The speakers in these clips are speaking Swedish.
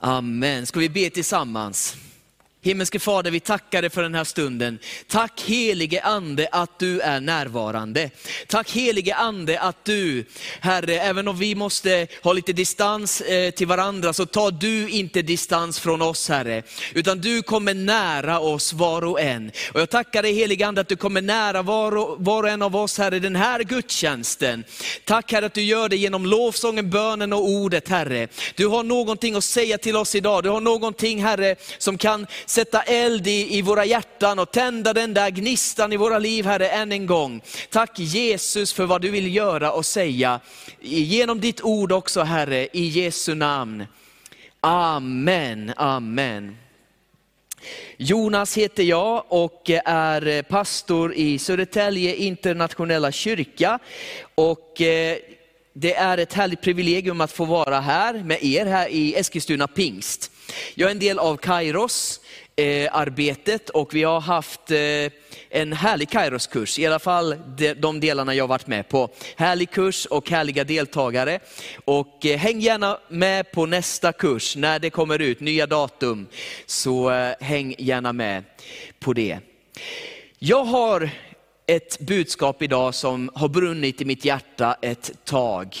Amen. Ska vi be tillsammans? Himmelske Fader, vi tackar dig för den här stunden. Tack helige Ande att du är närvarande. Tack helige Ande att du, Herre, även om vi måste ha lite distans eh, till varandra, så tar du inte distans från oss Herre. Utan du kommer nära oss var och en. Och jag tackar dig helige Ande att du kommer nära var och, var och en av oss Herre, den här gudstjänsten. Tack Herre att du gör det genom lovsången, bönen och ordet Herre. Du har någonting att säga till oss idag. Du har någonting Herre som kan sätta eld i, i våra hjärtan och tända den där gnistan i våra liv, Herre, än en gång. Tack Jesus för vad du vill göra och säga, genom ditt ord också Herre, i Jesu namn. Amen, amen. Jonas heter jag och är pastor i Södertälje internationella kyrka. Och eh, det är ett härligt privilegium att få vara här med er här i Eskilstuna pingst. Jag är en del av Kairos, eh, arbetet och vi har haft eh, en härlig Kairos-kurs, i alla fall de, de delarna jag varit med på. Härlig kurs och härliga deltagare. Och eh, häng gärna med på nästa kurs när det kommer ut, nya datum. Så eh, häng gärna med på det. Jag har ett budskap idag som har brunnit i mitt hjärta ett tag.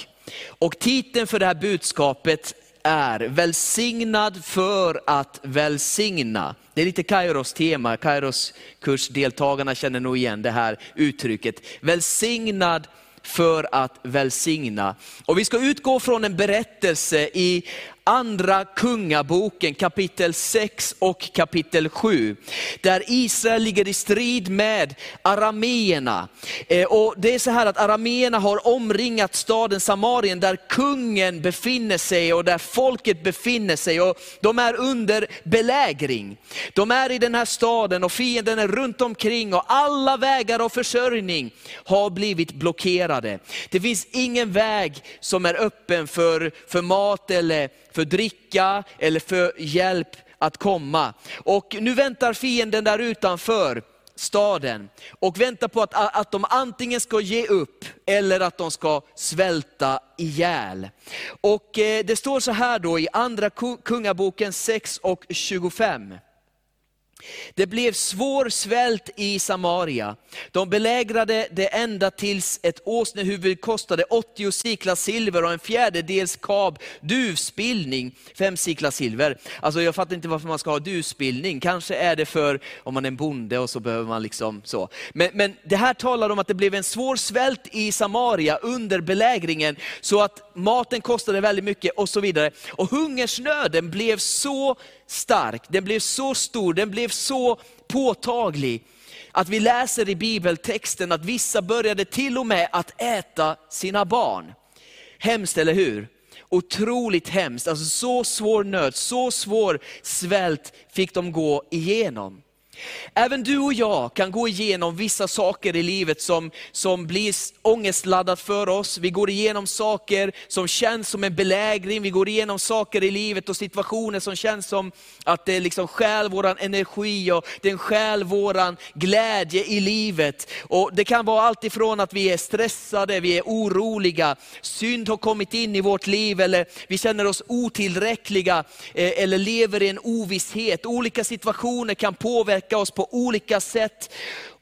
Och titeln för det här budskapet är välsignad för att välsigna. Det är lite Kairos tema, Kairos kursdeltagarna känner nog igen det här uttrycket. Välsignad för att välsigna. Och vi ska utgå från en berättelse i andra kungaboken kapitel 6 och kapitel 7. Där Israel ligger i strid med arameerna. Eh, och det är så här att arameerna har omringat staden Samarien där kungen befinner sig och där folket befinner sig. Och de är under belägring. De är i den här staden och fienden är runt omkring och alla vägar av försörjning har blivit blockerade. Det finns ingen väg som är öppen för, för mat eller för för dricka eller för hjälp att komma. Och nu väntar fienden där utanför staden och väntar på att, att de antingen ska ge upp eller att de ska svälta ihjäl. Och eh, det står så här då i andra kungaboken 6 och 25. Det blev svår svält i Samaria. De belägrade det ända tills ett åsnehuvud kostade 80 siklar silver och en fjärdedels kab duvspillning, fem siklar silver. Alltså jag fattar inte varför man ska ha duvspillning, kanske är det för om man är en bonde och så behöver man liksom så. Men, men det här talar om att det blev en svår svält i Samaria under belägringen, så att maten kostade väldigt mycket och så vidare. Och hungersnöden blev så stark, den blev så stor, den blev så påtaglig, att vi läser i bibeltexten att vissa började till och med att äta sina barn. Hemskt, eller hur? Otroligt hemskt, alltså så svår nöd, så svår svält fick de gå igenom. Även du och jag kan gå igenom vissa saker i livet som, som blir ångestladdat för oss. Vi går igenom saker som känns som en belägring, vi går igenom saker i livet och situationer som känns som att det liksom stjäl vår energi och den stjäl vår glädje i livet. Och det kan vara allt ifrån att vi är stressade, vi är oroliga, synd har kommit in i vårt liv, eller vi känner oss otillräckliga, eh, eller lever i en ovisshet. Olika situationer kan påverka påverka oss på olika sätt.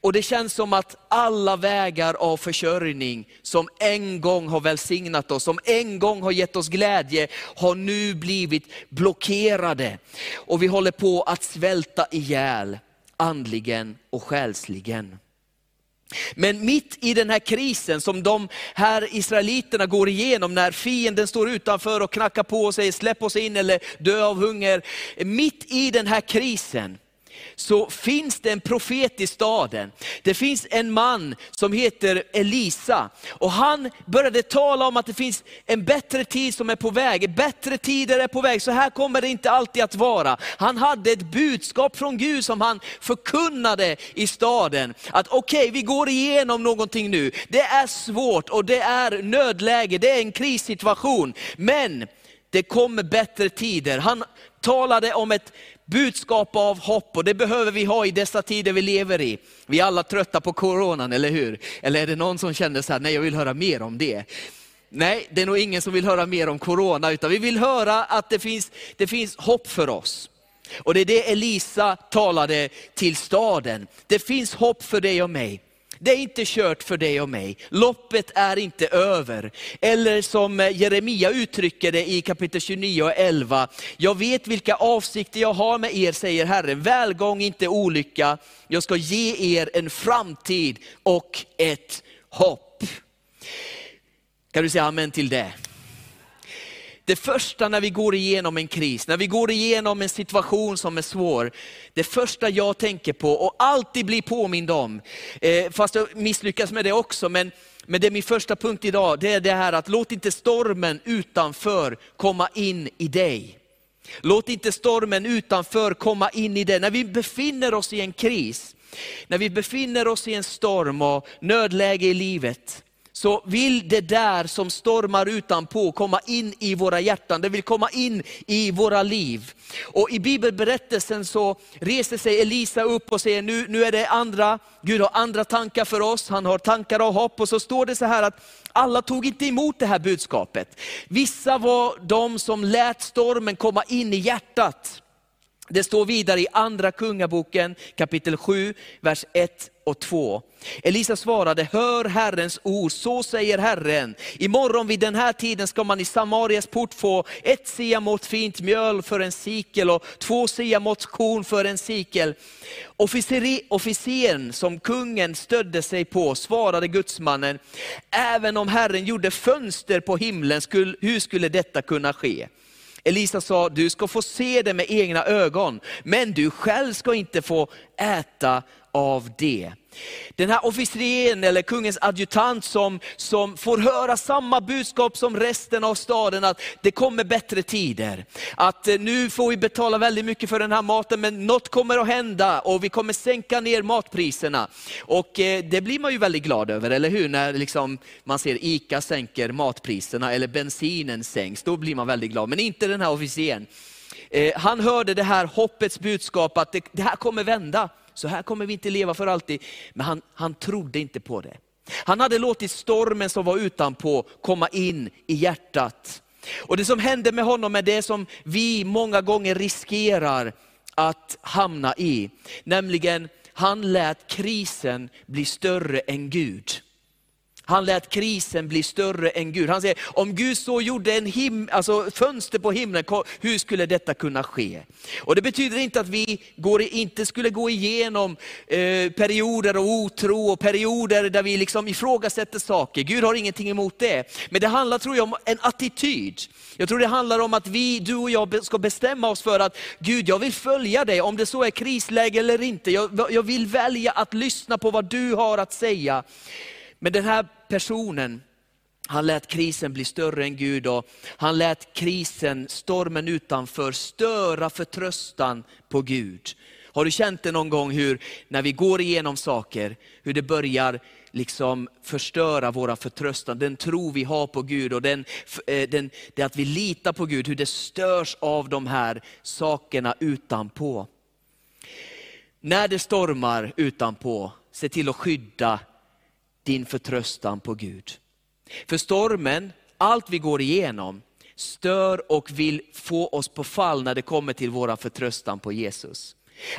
Och det känns som att alla vägar av försörjning som en gång har välsignat oss, som en gång har gett oss glädje, har nu blivit blockerade. Och vi håller på att svälta ihjäl andligen och själsligen. Men mitt i den här krisen som de här israeliterna går igenom, när fienden står utanför och knackar på och säger släpp oss in eller dö av hunger. Mitt i den här krisen, så finns det en profet i staden. Det finns en man som heter Elisa. Och han började tala om att det finns en bättre tid som är på väg. Bättre tider är på väg, så här kommer det inte alltid att vara. Han hade ett budskap från Gud som han förkunnade i staden. Att okej, okay, vi går igenom någonting nu. Det är svårt och det är nödläge, det är en krissituation. Men det kommer bättre tider. Han talade om ett budskap av hopp och det behöver vi ha i dessa tider vi lever i. Vi är alla trötta på coronan, eller hur? Eller är det någon som känner så här, nej jag vill höra mer om det. Nej, det är nog ingen som vill höra mer om corona, utan vi vill höra att det finns, det finns hopp för oss. Och det är det Elisa talade till staden. Det finns hopp för dig och mig. Det är inte kört för dig och mig. Loppet är inte över. Eller som Jeremia uttrycker det i kapitel 29 och 11. Jag vet vilka avsikter jag har med er, säger Herren. Välgång, inte olycka. Jag ska ge er en framtid och ett hopp. Kan du säga amen till det? Det första när vi går igenom en kris, när vi går igenom en situation som är svår, det första jag tänker på och alltid blir påmind om, eh, fast jag misslyckas med det också, men, men det är min första punkt idag, det är det här att låt inte stormen utanför komma in i dig. Låt inte stormen utanför komma in i dig. När vi befinner oss i en kris, när vi befinner oss i en storm och nödläge i livet, så vill det där som stormar utanpå komma in i våra hjärtan, det vill komma in i våra liv. Och i bibelberättelsen så reser sig Elisa upp och säger, nu, nu är det andra, Gud har andra tankar för oss, han har tankar av hopp. Och så står det så här att alla tog inte emot det här budskapet. Vissa var de som lät stormen komma in i hjärtat. Det står vidare i andra kungaboken kapitel 7, vers 1 och 2. Elisa svarade, hör Herrens ord, så säger Herren. Imorgon vid den här tiden ska man i Samarias port få ett siamått fint mjöl för en sikel och två siamått korn för en sikel. Officeren som kungen stödde sig på svarade gudsmannen, även om Herren gjorde fönster på himlen, hur skulle detta kunna ske? Elisa sa, du ska få se det med egna ögon, men du själv ska inte få äta av det. Den här officeren eller kungens adjutant som, som får höra samma budskap som resten av staden, att det kommer bättre tider. Att eh, nu får vi betala väldigt mycket för den här maten, men något kommer att hända och vi kommer sänka ner matpriserna. Och eh, det blir man ju väldigt glad över, eller hur? När liksom man ser ICA sänker matpriserna eller bensinen sänks, då blir man väldigt glad. Men inte den här officeren. Eh, han hörde det här hoppets budskap att det, det här kommer vända så här kommer vi inte leva för alltid. Men han, han trodde inte på det. Han hade låtit stormen som var utanpå komma in i hjärtat. Och det som hände med honom är det som vi många gånger riskerar att hamna i. Nämligen, han lät krisen bli större än Gud. Han lät krisen bli större än Gud. Han säger, om Gud så gjorde en him alltså fönster på himlen, hur skulle detta kunna ske? Och Det betyder inte att vi går, inte skulle gå igenom eh, perioder av otro och perioder där vi liksom ifrågasätter saker. Gud har ingenting emot det. Men det handlar tror jag om en attityd. Jag tror det handlar om att vi, du och jag ska bestämma oss för att Gud, jag vill följa dig, om det så är krisläge eller inte. Jag, jag vill välja att lyssna på vad du har att säga. Men den här personen, han lät krisen bli större än Gud och han lät krisen, stormen utanför, störa förtröstan på Gud. Har du känt det någon gång hur, när vi går igenom saker, hur det börjar liksom förstöra våra förtröstan, den tro vi har på Gud och den, eh, den, det att vi litar på Gud, hur det störs av de här sakerna utanpå. När det stormar utanpå, se till att skydda din förtröstan på Gud. För stormen, allt vi går igenom, stör och vill få oss på fall när det kommer till vår förtröstan på Jesus.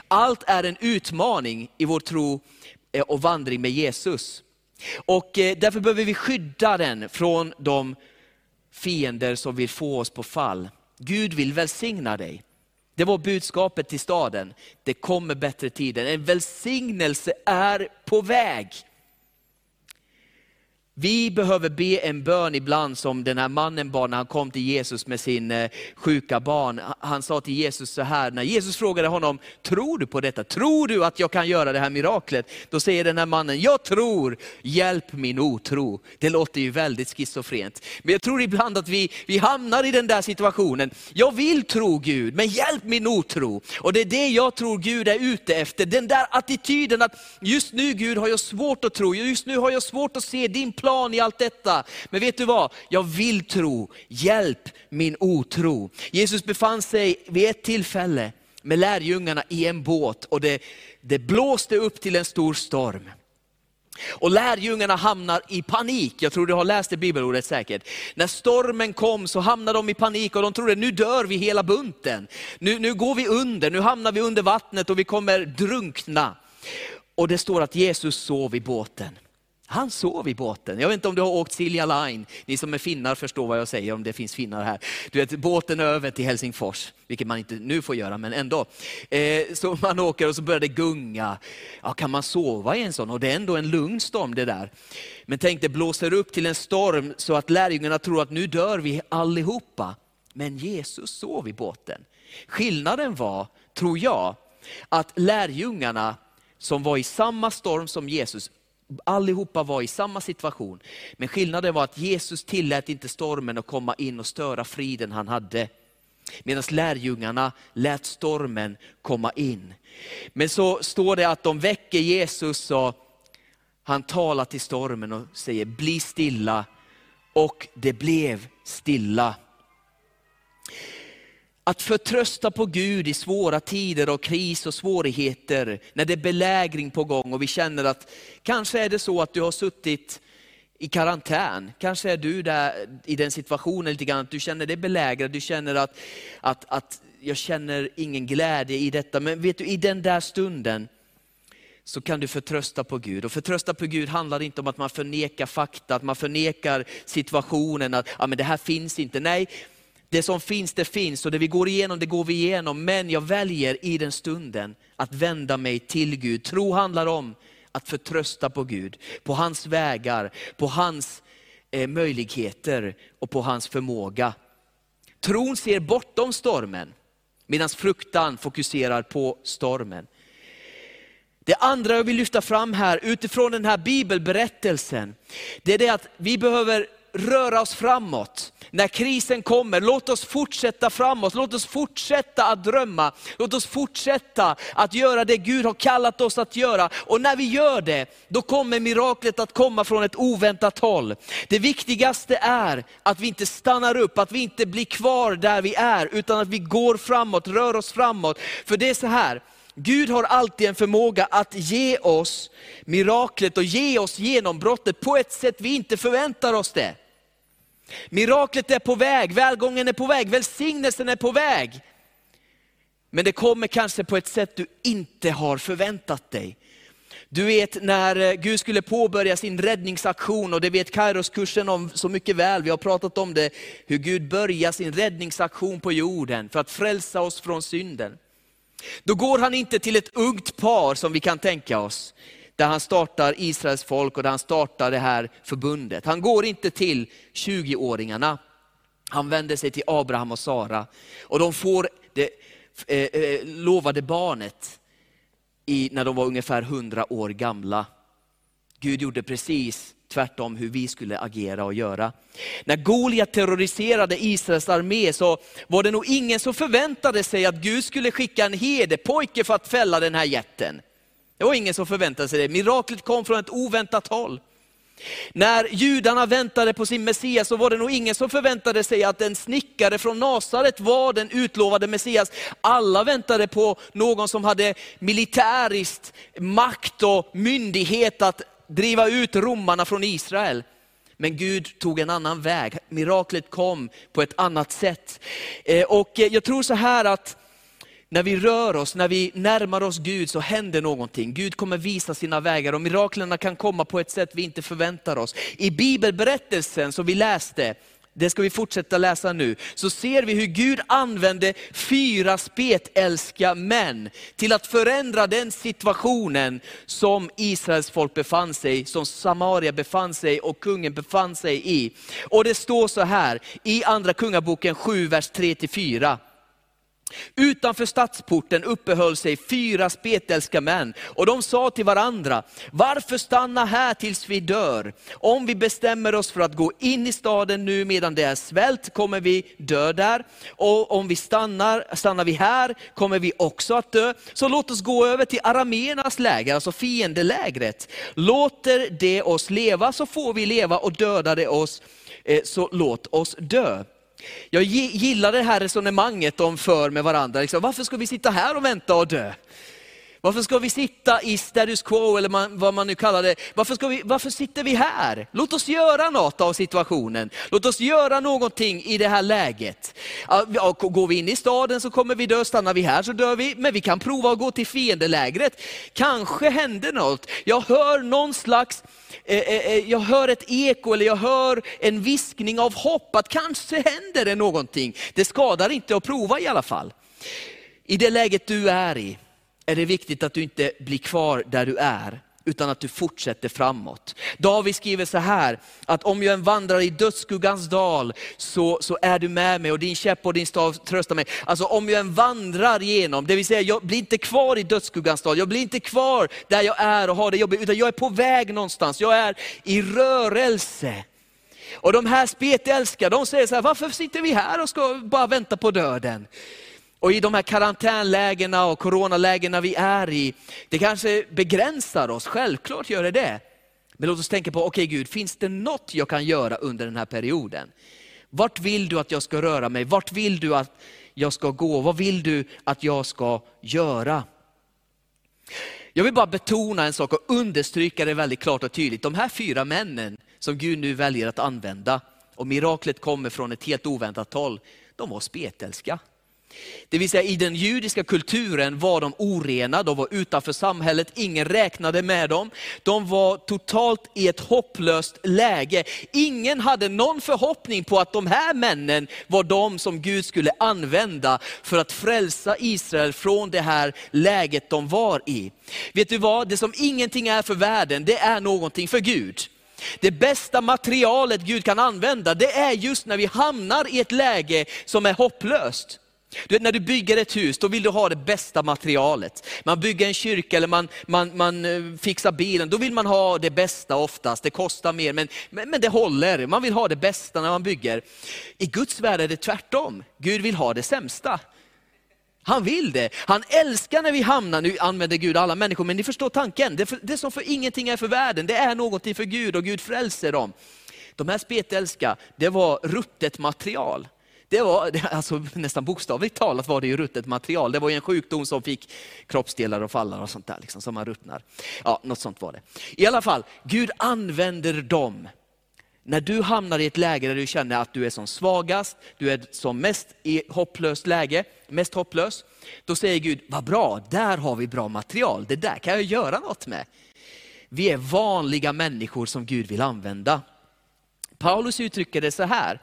Allt är en utmaning i vår tro eh, och vandring med Jesus. Och eh, därför behöver vi skydda den från de fiender som vill få oss på fall. Gud vill välsigna dig. Det var budskapet till staden. Det kommer bättre tider. En välsignelse är på väg. Vi behöver be en bön ibland som den här mannen bad när han kom till Jesus med sin eh, sjuka barn. Han sa till Jesus så här, när Jesus frågade honom, tror du på detta? Tror du att jag kan göra det här miraklet? Då säger den här mannen, jag tror, hjälp min otro. Det låter ju väldigt schizofrent. Men jag tror ibland att vi, vi hamnar i den där situationen. Jag vill tro Gud, men hjälp min otro. Och det är det jag tror Gud är ute efter. Den där attityden att just nu Gud har jag svårt att tro, just nu har jag svårt att se din plan i allt detta. Men vet du vad? Jag vill tro. Hjälp min otro. Jesus befann sig vid ett tillfälle med lärjungarna i en båt och det, det blåste upp till en stor storm. Och lärjungarna hamnar i panik. Jag tror du har läst det bibelordet säkert. När stormen kom så hamnade de i panik och de trodde, nu dör vi hela bunten. Nu, nu går vi under, nu hamnar vi under vattnet och vi kommer drunkna. Och det står att Jesus sov i båten. Han sov i båten. Jag vet inte om du har åkt Silja Line. Ni som är finnar förstår vad jag säger om det finns finnar här. Du vet båten över till Helsingfors, vilket man inte nu får göra, men ändå. Eh, så man åker och så börjar det gunga. Ja, kan man sova i en sån? Och det är ändå en lugn storm det där. Men tänk det blåser upp till en storm så att lärjungarna tror att nu dör vi allihopa. Men Jesus sov i båten. Skillnaden var, tror jag, att lärjungarna som var i samma storm som Jesus allihopa var i samma situation. Men skillnaden var att Jesus tillät inte stormen att komma in och störa friden han hade. Medan lärjungarna lät stormen komma in. Men så står det att de väcker Jesus och han talar till stormen och säger bli stilla. Och det blev stilla. Att förtrösta på Gud i svåra tider och kris och svårigheter, när det är belägring på gång och vi känner att kanske är det så att du har suttit i karantän. Kanske är du där i den situationen lite grann, att du känner dig belägrad, du känner att, att, att jag känner ingen glädje i detta. Men vet du, i den där stunden så kan du förtrösta på Gud. Och förtrösta på Gud handlar inte om att man förnekar fakta, att man förnekar situationen, att ja, men det här finns inte. Nej, det som finns, det finns och det vi går igenom, det går vi igenom. Men jag väljer i den stunden att vända mig till Gud. Tro handlar om att förtrösta på Gud, på hans vägar, på hans eh, möjligheter och på hans förmåga. Tron ser bortom stormen, medan fruktan fokuserar på stormen. Det andra jag vill lyfta fram här utifrån den här bibelberättelsen, det är det att vi behöver röra oss framåt. När krisen kommer, låt oss fortsätta framåt, låt oss fortsätta att drömma, låt oss fortsätta att göra det Gud har kallat oss att göra. Och när vi gör det, då kommer miraklet att komma från ett oväntat håll. Det viktigaste är att vi inte stannar upp, att vi inte blir kvar där vi är, utan att vi går framåt, rör oss framåt. För det är så här, Gud har alltid en förmåga att ge oss miraklet och ge oss genombrottet på ett sätt vi inte förväntar oss det. Miraklet är på väg, välgången är på väg, välsignelsen är på väg. Men det kommer kanske på ett sätt du inte har förväntat dig. Du vet när eh, Gud skulle påbörja sin räddningsaktion, och det vet Kairos-kursen om så mycket väl, vi har pratat om det, hur Gud börjar sin räddningsaktion på jorden för att frälsa oss från synden. Då går han inte till ett ungt par som vi kan tänka oss, där han startar Israels folk och där han startar det här förbundet. Han går inte till 20-åringarna. Han vänder sig till Abraham och Sara. Och de får det eh, eh, lovade barnet i, när de var ungefär 100 år gamla. Gud gjorde precis tvärtom hur vi skulle agera och göra. När Goliat terroriserade Israels armé så var det nog ingen som förväntade sig att Gud skulle skicka en herdepojke för att fälla den här jätten. Det var ingen som förväntade sig det. Miraklet kom från ett oväntat håll. När judarna väntade på sin Messias så var det nog ingen som förväntade sig att en snickare från Nasaret var den utlovade Messias. Alla väntade på någon som hade militäriskt makt och myndighet att driva ut romarna från Israel. Men Gud tog en annan väg. Miraklet kom på ett annat sätt. Eh, och jag tror så här att när vi rör oss, när vi närmar oss Gud så händer någonting. Gud kommer visa sina vägar och miraklerna kan komma på ett sätt vi inte förväntar oss. I bibelberättelsen som vi läste, det ska vi fortsätta läsa nu, så ser vi hur Gud använde fyra spetälska män till att förändra den situationen som Israels folk befann sig, som Samaria befann sig och kungen befann sig i. Och det står så här i andra kungaboken 7, vers 3-4. Utanför stadsporten uppehöll sig fyra spetälska män och de sa till varandra, varför stanna här tills vi dör? Om vi bestämmer oss för att gå in i staden nu medan det är svält kommer vi dö där. Och om vi stannar, stannar vi här kommer vi också att dö. Så låt oss gå över till arameernas läger, alltså fiendelägret. Låter det oss leva så får vi leva och dödar det oss eh, så låt oss dö. Jag gillar det här resonemanget de för med varandra. Liksom, varför ska vi sitta här och vänta och dö? Varför ska vi sitta i status quo, eller man, vad man nu kallar det? Varför, ska vi, varför sitter vi här? Låt oss göra något av situationen. Låt oss göra någonting i det här läget. Går vi in i staden så kommer vi dö, stannar vi här så dör vi. Men vi kan prova att gå till fiendelägret. Kanske händer något. Jag hör någon slags, eh, eh, eh jag hör ett eko eller jag hör en viskning av hopp att kanske händer det någonting. Det skadar inte att prova i alla fall. I det läget du är i, är det viktigt att du inte blir kvar där du är, utan att du fortsätter framåt. David skriver så här, att om jag än vandrar i dödsskuggans dal, så, så är du med mig och din käpp och din stav tröstar mig. Alltså om jag än vandrar igenom, det vill säga jag blir inte kvar i dödsskuggans dal, jag blir inte kvar där jag är och har det jobbigt, utan jag är på väg någonstans, jag är i rörelse. Och de här spetälska, de säger så här, varför sitter vi här och ska bara vänta på döden? Och i de här karantänlägena och coronalägena vi är i, det kanske begränsar oss, självklart gör det det. Men låt oss tänka på, okej okay, Gud, finns det något jag kan göra under den här perioden? Vart vill du att jag ska röra mig? Vart vill du att jag ska gå? Vad vill du att jag ska göra? Jag vill bara betona en sak och understryka det väldigt klart och tydligt. De här fyra männen som Gud nu väljer att använda, och miraklet kommer från ett helt oväntat håll, de var spetälska. Det vill säga i den judiska kulturen var de orena, de var utanför samhället, ingen räknade med dem. De var totalt i ett hopplöst läge. Ingen hade någon förhoppning på att de här männen var de som Gud skulle använda för att frälsa Israel från det här läget de var i. Vet du vad, det som ingenting är för världen, det är någonting för Gud. Det bästa materialet Gud kan använda, det är just när vi hamnar i ett läge som är hopplöst. Du vet, när du bygger ett hus, då vill du ha det bästa materialet. Man bygger en kyrka eller man, man, man eh, fixar bilen, då vill man ha det bästa oftast. Det kostar mer, men, men, men det håller. Man vill ha det bästa när man bygger. I Guds värld är det tvärtom. Gud vill ha det sämsta. Han vill det. Han älskar när vi hamnar, nu använder Gud alla människor, men ni förstår tanken. Det, det som för ingenting är för världen, det är någonting för Gud och Gud frälser dem. De här spetälska, det var ruttet material det var alltså, nästan bokstavligt talat var det ju ruttet material. Det var ju en sjukdom som fick kroppsdelar att falla och sånt där, liksom, som man ruttnar. Ja, något sånt var det. I alla fall, Gud använder dem. När du hamnar i ett läge där du känner att du är som svagast, du är som mest i hopplöst läge, mest hopplös, då säger Gud, vad bra, där har vi bra material, det där kan jag göra något med. Vi är vanliga människor som Gud vill använda. Paulus uttrycker det så här,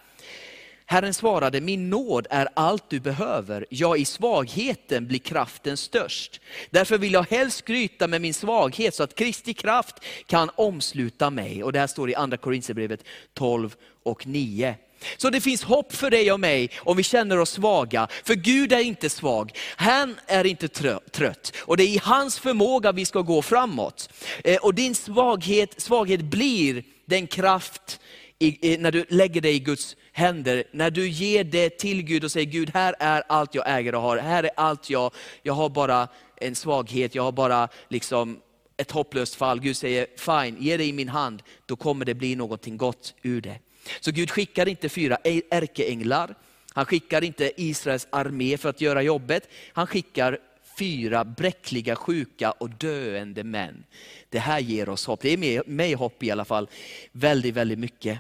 Herren svarade, min nåd är allt du behöver, ja i svagheten blir kraften störst. Därför vill jag helst skryta med min svaghet så att Kristi kraft kan omsluta mig. Och det här står i andra Korinthierbrevet 12 och 9. Så det finns hopp för dig och mig om vi känner oss svaga. För Gud är inte svag, han är inte trött. Och det är i hans förmåga vi ska gå framåt. Eh, och din svaghet, svaghet blir den kraft i, när du lägger dig i Guds händer, när du ger det till Gud och säger, Gud här är allt jag äger och har, här är allt jag, jag har bara en svaghet, jag har bara liksom ett hopplöst fall. Gud säger, fine, ge det i min hand, då kommer det bli någonting gott ur det. Så Gud skickar inte fyra ärkeänglar, han skickar inte Israels armé för att göra jobbet, han skickar fyra bräckliga, sjuka och döende män. Det här ger oss hopp, det är mig hopp i alla fall, väldigt, väldigt mycket.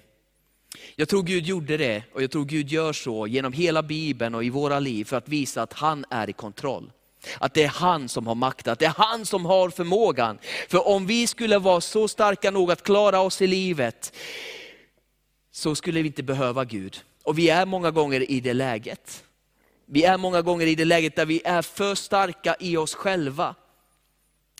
Jag tror Gud gjorde det och jag tror Gud gör så genom hela Bibeln och i våra liv för att visa att han är i kontroll. Att det är han som har makten, att det är han som har förmågan. För om vi skulle vara så starka nog att klara oss i livet, så skulle vi inte behöva Gud. Och vi är många gånger i det läget. Vi är många gånger i det läget där vi är för starka i oss själva.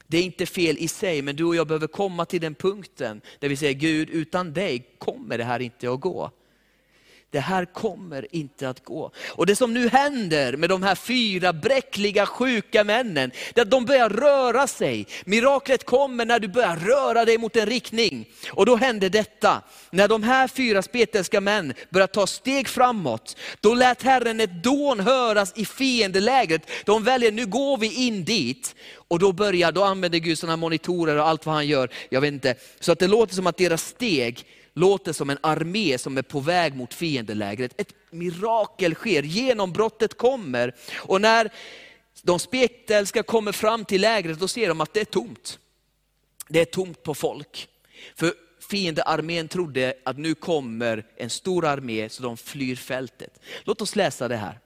Det är inte fel i sig, men du och jag behöver komma till den punkten där vi säger, Gud utan dig kommer det här inte att gå det här kommer inte att gå. Och det som nu händer med de här fyra bräckliga sjuka männen, det är att de börjar röra sig. Miraklet kommer när du börjar röra dig mot en riktning. Och då händer detta, när de här fyra spetälska män börjar ta steg framåt, då lät Herren ett dån höras i fiendelägret. De väljer, nu går vi in dit. Och då börjar, då använder Gud sådana monitorer och allt vad han gör, jag vet inte. Så att det låter som att deras steg låter som en armé som är på väg mot fiendelägret. Ett mirakel sker, genombrottet kommer. Och när De spetälska kommer fram till lägret då ser de att det är tomt. Det är tomt på folk. För fiendearmén trodde att nu kommer en stor armé, så de flyr fältet. Låt oss läsa det här.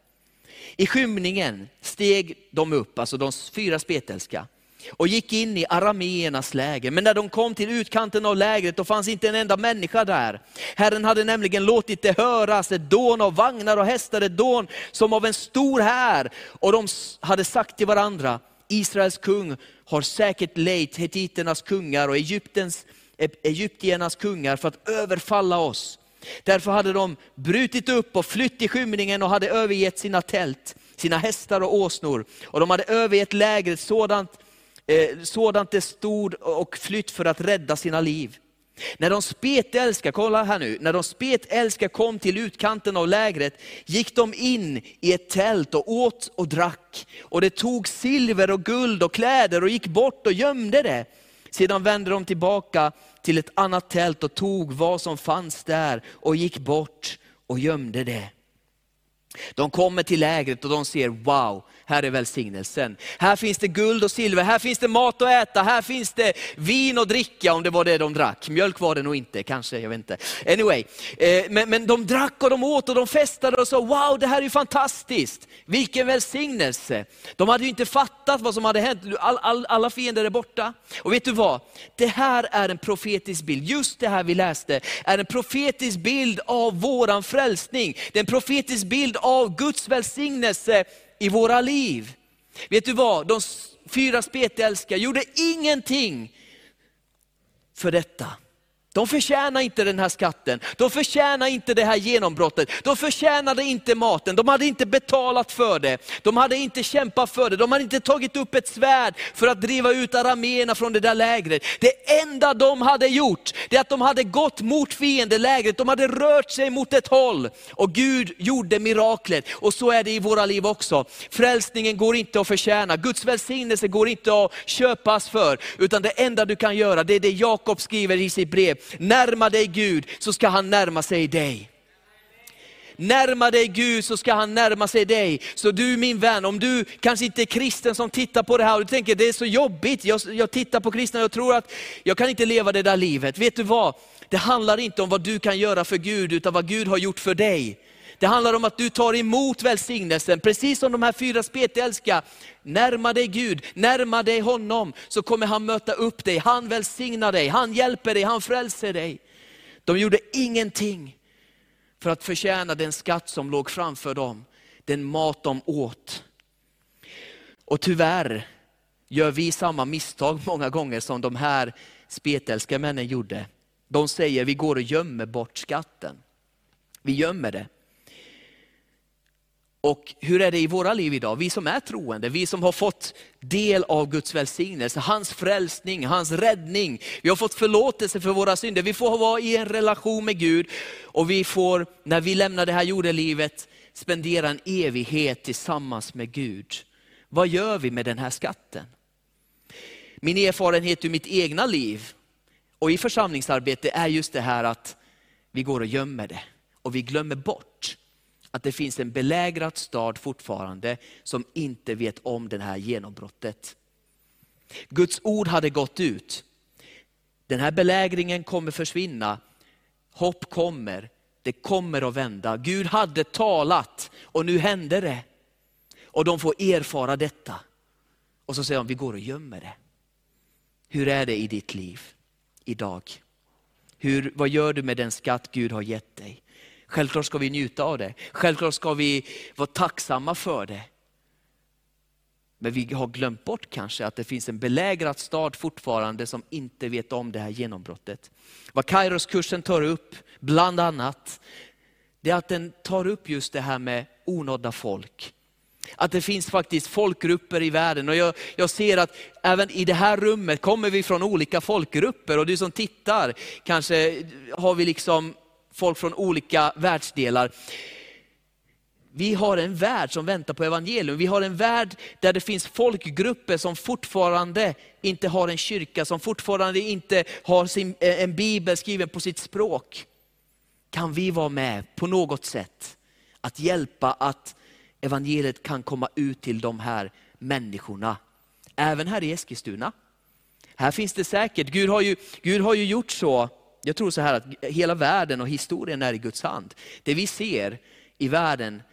I skymningen steg de upp, alltså de fyra spetälska, och gick in i arameernas läger. Men när de kom till utkanten av lägret, då fanns inte en enda människa där. Herren hade nämligen låtit det höras ett dån av vagnar och hästar, ett dån som av en stor här. Och de hade sagt till varandra, Israels kung har säkert lejt hetiternas kungar och Egyptens, e-, egyptiernas kungar för att överfalla oss. Därför hade de brutit upp och flytt i skymningen och hade övergett sina tält, sina hästar och åsnor. Och de hade övergett lägret sådant, eh, sådant det stod och flytt för att rädda sina liv. När de spetälska, kolla här nu, när de spetälska kom till utkanten av lägret gick de in i ett tält och åt och drack. Och det tog silver och guld och kläder och gick bort och gömde det. Sedan vände de tillbaka till ett annat tält och tog vad som fanns där och gick bort och gömde det. De kommer till lägret och de ser, wow, här är välsignelsen. Här finns det guld och silver, här finns det mat att äta, här finns det vin och dricka, om det var det de drack. Mjölk var det nog inte, kanske, jag vet inte. Anyway, eh, men, men de drack och de åt och de festade och sa, wow det här är fantastiskt. Vilken välsignelse. De hade ju inte fattat vad som hade hänt, all, all, alla fiender är borta. Och vet du vad? Det här är en profetisk bild, just det här vi läste, är en profetisk bild av våran frälsning. Det är en profetisk bild av Guds välsignelse i våra liv. Vet du vad, de fyra spetälska gjorde ingenting för detta. De förtjänar inte den här skatten, de förtjänar inte det här genombrottet, de förtjänade inte maten, de hade inte betalat för det, de hade inte kämpat för det, de hade inte tagit upp ett svärd för att driva ut arameerna från det där lägret. Det enda de hade gjort, det är att de hade gått mot fiendelägret, de hade rört sig mot ett håll. Och Gud gjorde miraklet, och så är det i våra liv också. Frälsningen går inte att förtjäna, Guds välsignelse går inte att köpas för, utan det enda du kan göra, det är det Jakob skriver i sitt brev, närma dig Gud så ska han närma sig dig. Närma dig Gud så ska han närma sig dig. Så du min vän, om du kanske inte är kristen som tittar på det här och du tänker det är så jobbigt, jag, jag tittar på kristna och jag tror att jag kan inte leva det där livet. Vet du vad? Det handlar inte om vad du kan göra för Gud, utan vad Gud har gjort för dig. Det handlar om att du tar emot välsignelsen, precis som de här fyra spetälska. Närma dig Gud, närma dig honom, så kommer han möta upp dig. Han välsignar dig, han hjälper dig, han frälser dig. De gjorde ingenting för att förtjäna den skatt som låg framför dem, den mat de åt. Och tyvärr gör vi samma misstag många gånger som de här spetälska männen gjorde. De säger vi går och gömmer bort skatten. Vi gömmer det. Och hur är det i våra liv idag? Vi som är troende, vi som har fått del av Guds välsignelse, hans frälsning, hans räddning. Vi har fått förlåtelse för våra synder. Vi får vara i en relation med Gud och vi får, när vi lämnar det här jordelivet, spendera en evighet tillsammans med Gud. Vad gör vi med den här skatten? Min erfarenhet ur mitt egna liv och i församlingsarbete är just det här att vi går och gömmer det och vi glömmer bort att det finns en belägrad stad fortfarande som inte vet om det här genombrottet. Guds ord hade gått ut. Den här belägringen kommer försvinna. Hopp kommer, det kommer att vända. Gud hade talat och nu hände det. Och de får erfara detta. Och så säger de, vi går och gömmer det. Hur är det i ditt liv idag? Hur, vad gör du med den skatt Gud har gett dig? Självklart ska vi njuta av det. Självklart ska vi vara tacksamma för det. Men vi har glömt bort kanske att det finns en belägrad stad fortfarande som inte vet om det här genombrottet. Vad Kairos-kursen tar upp, bland annat, det är att den tar upp just det här med onådda folk. Att det finns faktiskt folkgrupper i världen. Och jag, jag, ser att även i det här rummet kommer vi från olika folkgrupper. Och du som tittar, kanske har vi liksom folk från olika världsdelar. Vi har en värld som väntar på evangelium. Vi har en värld där det finns folkgrupper som fortfarande inte har en kyrka, som fortfarande inte har sin, eh, en bibel skriven på sitt språk. Kan vi vara med på något sätt att hjälpa att evangeliet kan komma ut till de här människorna. Även här i Eskilstuna. Här finns det säkert, Gud har ju, Gud har ju gjort så, jag tror så här att hela världen och historien är i Guds hand. Det vi ser i världen,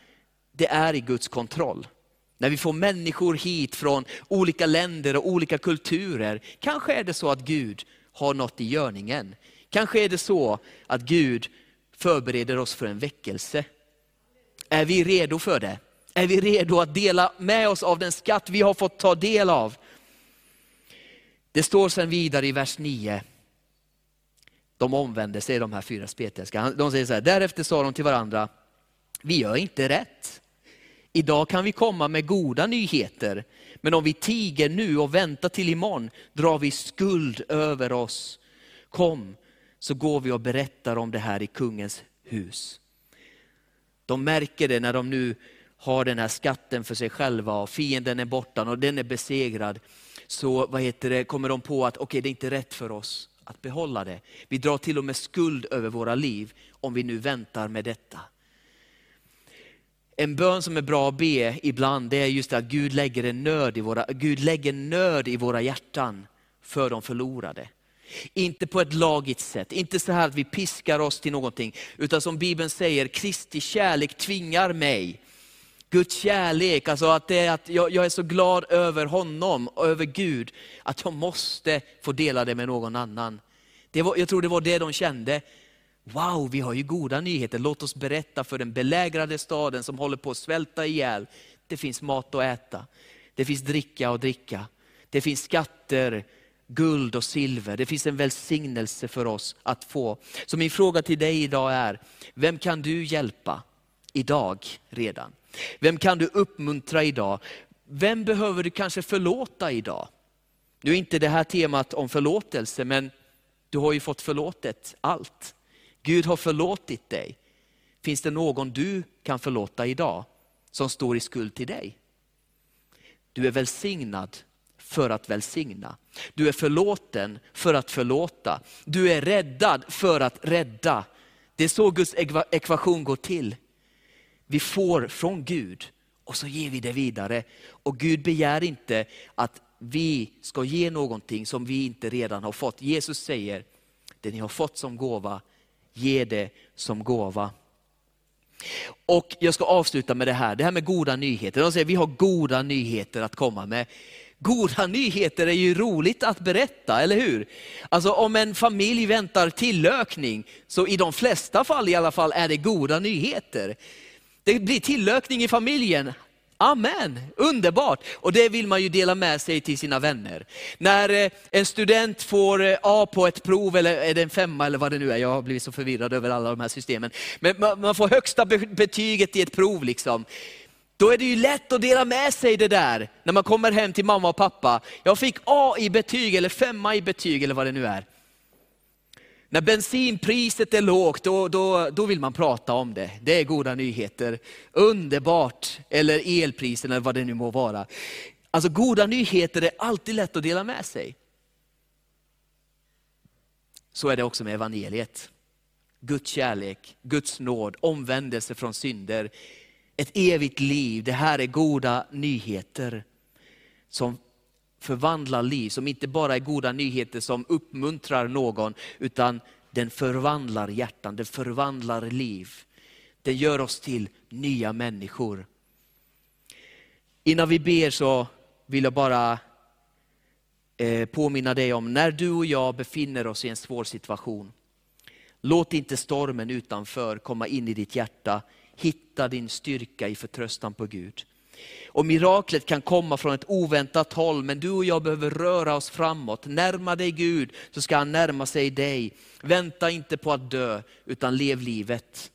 det är i Guds kontroll. När vi får människor hit från olika länder och olika kulturer, kanske är det så att Gud har något i görningen. Kanske är det så att Gud förbereder oss för en väckelse. Är vi redo för det? Är vi redo att dela med oss av den skatt vi har fått ta del av? Det står sen vidare i vers 9. De omvände sig, de här fyra spetälska. De säger så här, därefter sa de till varandra, vi gör inte rätt. Idag kan vi komma med goda nyheter, men om vi tiger nu och väntar till imorgon drar vi skuld över oss. Kom, så går vi och berättar om det här i kungens hus. De märker det när de nu har den här skatten för sig själva och fienden är borta och den är besegrad. Så vad heter det, kommer de på att okay, det är inte rätt för oss att behålla det. Vi drar till och med skuld över våra liv om vi nu väntar med detta. En bön som är bra att be ibland, det är just att Gud lägger en nöd i våra, Gud lägger nöd i våra hjärtan för de förlorade. Inte på ett lagigt sätt, inte så här att vi piskar oss till någonting, utan som Bibeln säger, Kristi kärlek tvingar mig. Guds kärlek, alltså att, det är att jag, jag är så glad över honom och över Gud, att jag måste få dela det med någon annan. Det var, jag tror det var det de kände. Wow, vi har ju goda nyheter. Låt oss berätta för den belägrade staden som håller på att svälta ihjäl. Det finns mat att äta. Det finns dricka att dricka. Det finns skatter, guld och silver. Det finns en välsignelse för oss att få. Så min fråga till dig idag är, vem kan du hjälpa idag redan? Vem kan du uppmuntra idag? Vem behöver du kanske förlåta idag? Nu är inte det här temat om förlåtelse, men du har ju fått förlåtet allt. Gud har förlåtit dig. Finns det någon du kan förlåta idag som står i skuld till dig? Du är välsignad för att välsigna. Du är förlåten för att förlåta. Du är räddad för att rädda. Det är så Guds ekvation går till. Vi får från Gud och så ger vi det vidare. Och Gud begär inte att vi ska ge någonting som vi inte redan har fått. Jesus säger, det ni har fått som gåva, ge det som gåva. Och Jag ska avsluta med det här, det här med goda nyheter. De säger vi har goda nyheter att komma med. Goda nyheter är ju roligt att berätta, eller hur? Alltså om en familj väntar tillökning, så i de flesta fall i alla fall är det goda nyheter. Det blir tillökning i familjen. Amen, underbart! Och det vill man ju dela med sig till sina vänner. När eh, en student får eh, A på ett prov, eller är det en femma eller vad det nu är, jag har blivit så förvirrad över alla de här systemen. Men man får högsta betyget i ett prov. liksom. Då är det ju lätt att dela med sig det där, när man kommer hem till mamma och pappa. Jag fick A i betyg, eller femma i betyg, eller vad det nu är. När bensinpriset är lågt, då, då, då vill man prata om det. Det är goda nyheter. Underbart! Eller elpriserna, eller vad det nu må vara. Alltså goda nyheter är alltid lätt att dela med sig. Så är det också med evangeliet. Guds kärlek, Guds nåd, omvändelse från synder, ett evigt liv. Det här är goda nyheter som förvandlar liv, som inte bara är goda nyheter som uppmuntrar någon, utan den förvandlar hjärtan, den förvandlar liv. Den gör oss till nya människor. Innan vi ber så vill jag bara eh, påminna dig om, när du och jag befinner oss i en svår situation, låt inte stormen utanför komma in i ditt hjärta. Hitta din styrka i förtröstan på Gud. Och miraklet kan komma från ett oväntat håll, men du och jag behöver röra oss framåt. Närma dig Gud, så ska han närma sig dig. Vänta inte på att dö, utan lev livet.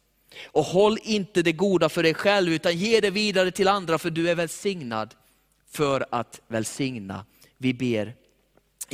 Och håll inte det goda för dig själv, utan ge det vidare till andra, för du är välsignad för att välsigna. Vi ber.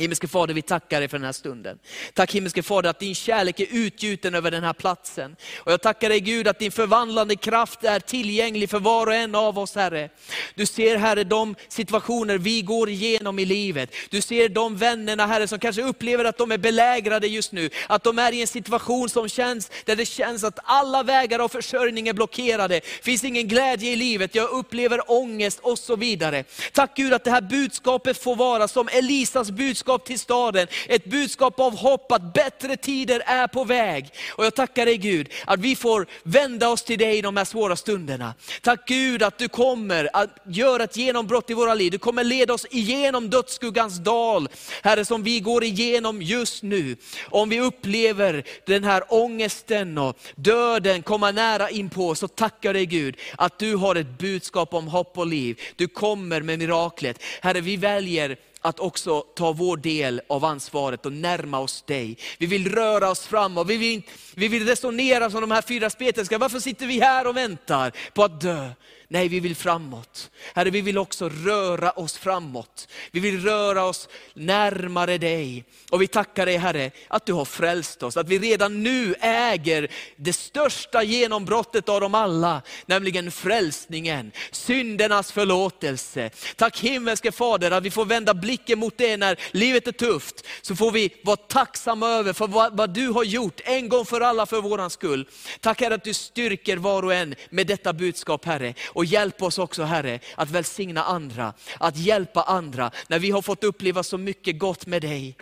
Himmelske Fader, vi tackar dig för den här stunden. Tack himmelske Fader att din kärlek är utgjuten över den här platsen. Och jag tackar dig Gud att din förvandlande kraft är tillgänglig för var och en av oss Herre. Du ser Herre de situationer vi går igenom i livet. Du ser de vännerna Herre som kanske upplever att de är belägrade just nu. Att de är i en situation som känns, där det känns att alla vägar av försörjning är blockerade. finns ingen glädje i livet, jag upplever ångest och så vidare. Tack Gud att det här budskapet får vara som Elisas budskap, budskap till staden. Ett budskap av hopp att bättre tider är på väg. Och jag tackar dig Gud att vi får vända oss till dig i de här svåra stunderna. Tack Gud att du kommer att göra ett genombrott i våra liv. Du kommer leda oss igenom dödsskuggans dal, Herre, som vi går igenom just nu. Om vi upplever den här ångesten och döden komma nära in på så tackar dig Gud att du har ett budskap om hopp och liv. Du kommer med miraklet. Herre, vi väljer att också ta vår del av ansvaret och närma oss dig. Vi vill röra oss framåt, vi vill, vi vill resonera som de här fyra spetälska. Varför sitter vi här och väntar på att dö? Nej, vi vill framåt. Herre, vi vill också röra oss framåt. Vi vill röra oss närmare dig. Och vi tackar dig Herre, att du har frälst oss, att vi redan nu äger det största genombrottet av dem alla, nämligen frälsningen, syndernas förlåtelse. Tack himmelske Fader att vi får vända blicken mot det när livet är tufft, så får vi vara tacksamma över för vad, vad du har gjort en gång för alla för våran skull. Tack Herre att du styrker var och en med detta budskap Herre. Och hjälp oss också Herre, att välsigna andra, att hjälpa andra, när vi har fått uppleva så mycket gott med dig.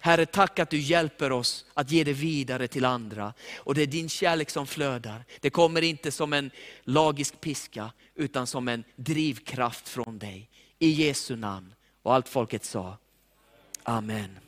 Herre, tack att du hjälper oss att ge det vidare till andra. Och det är din kärlek som flödar. Det kommer inte som en lagisk piska, utan som en drivkraft från dig. I Jesu namn. Och allt folket sa, Amen.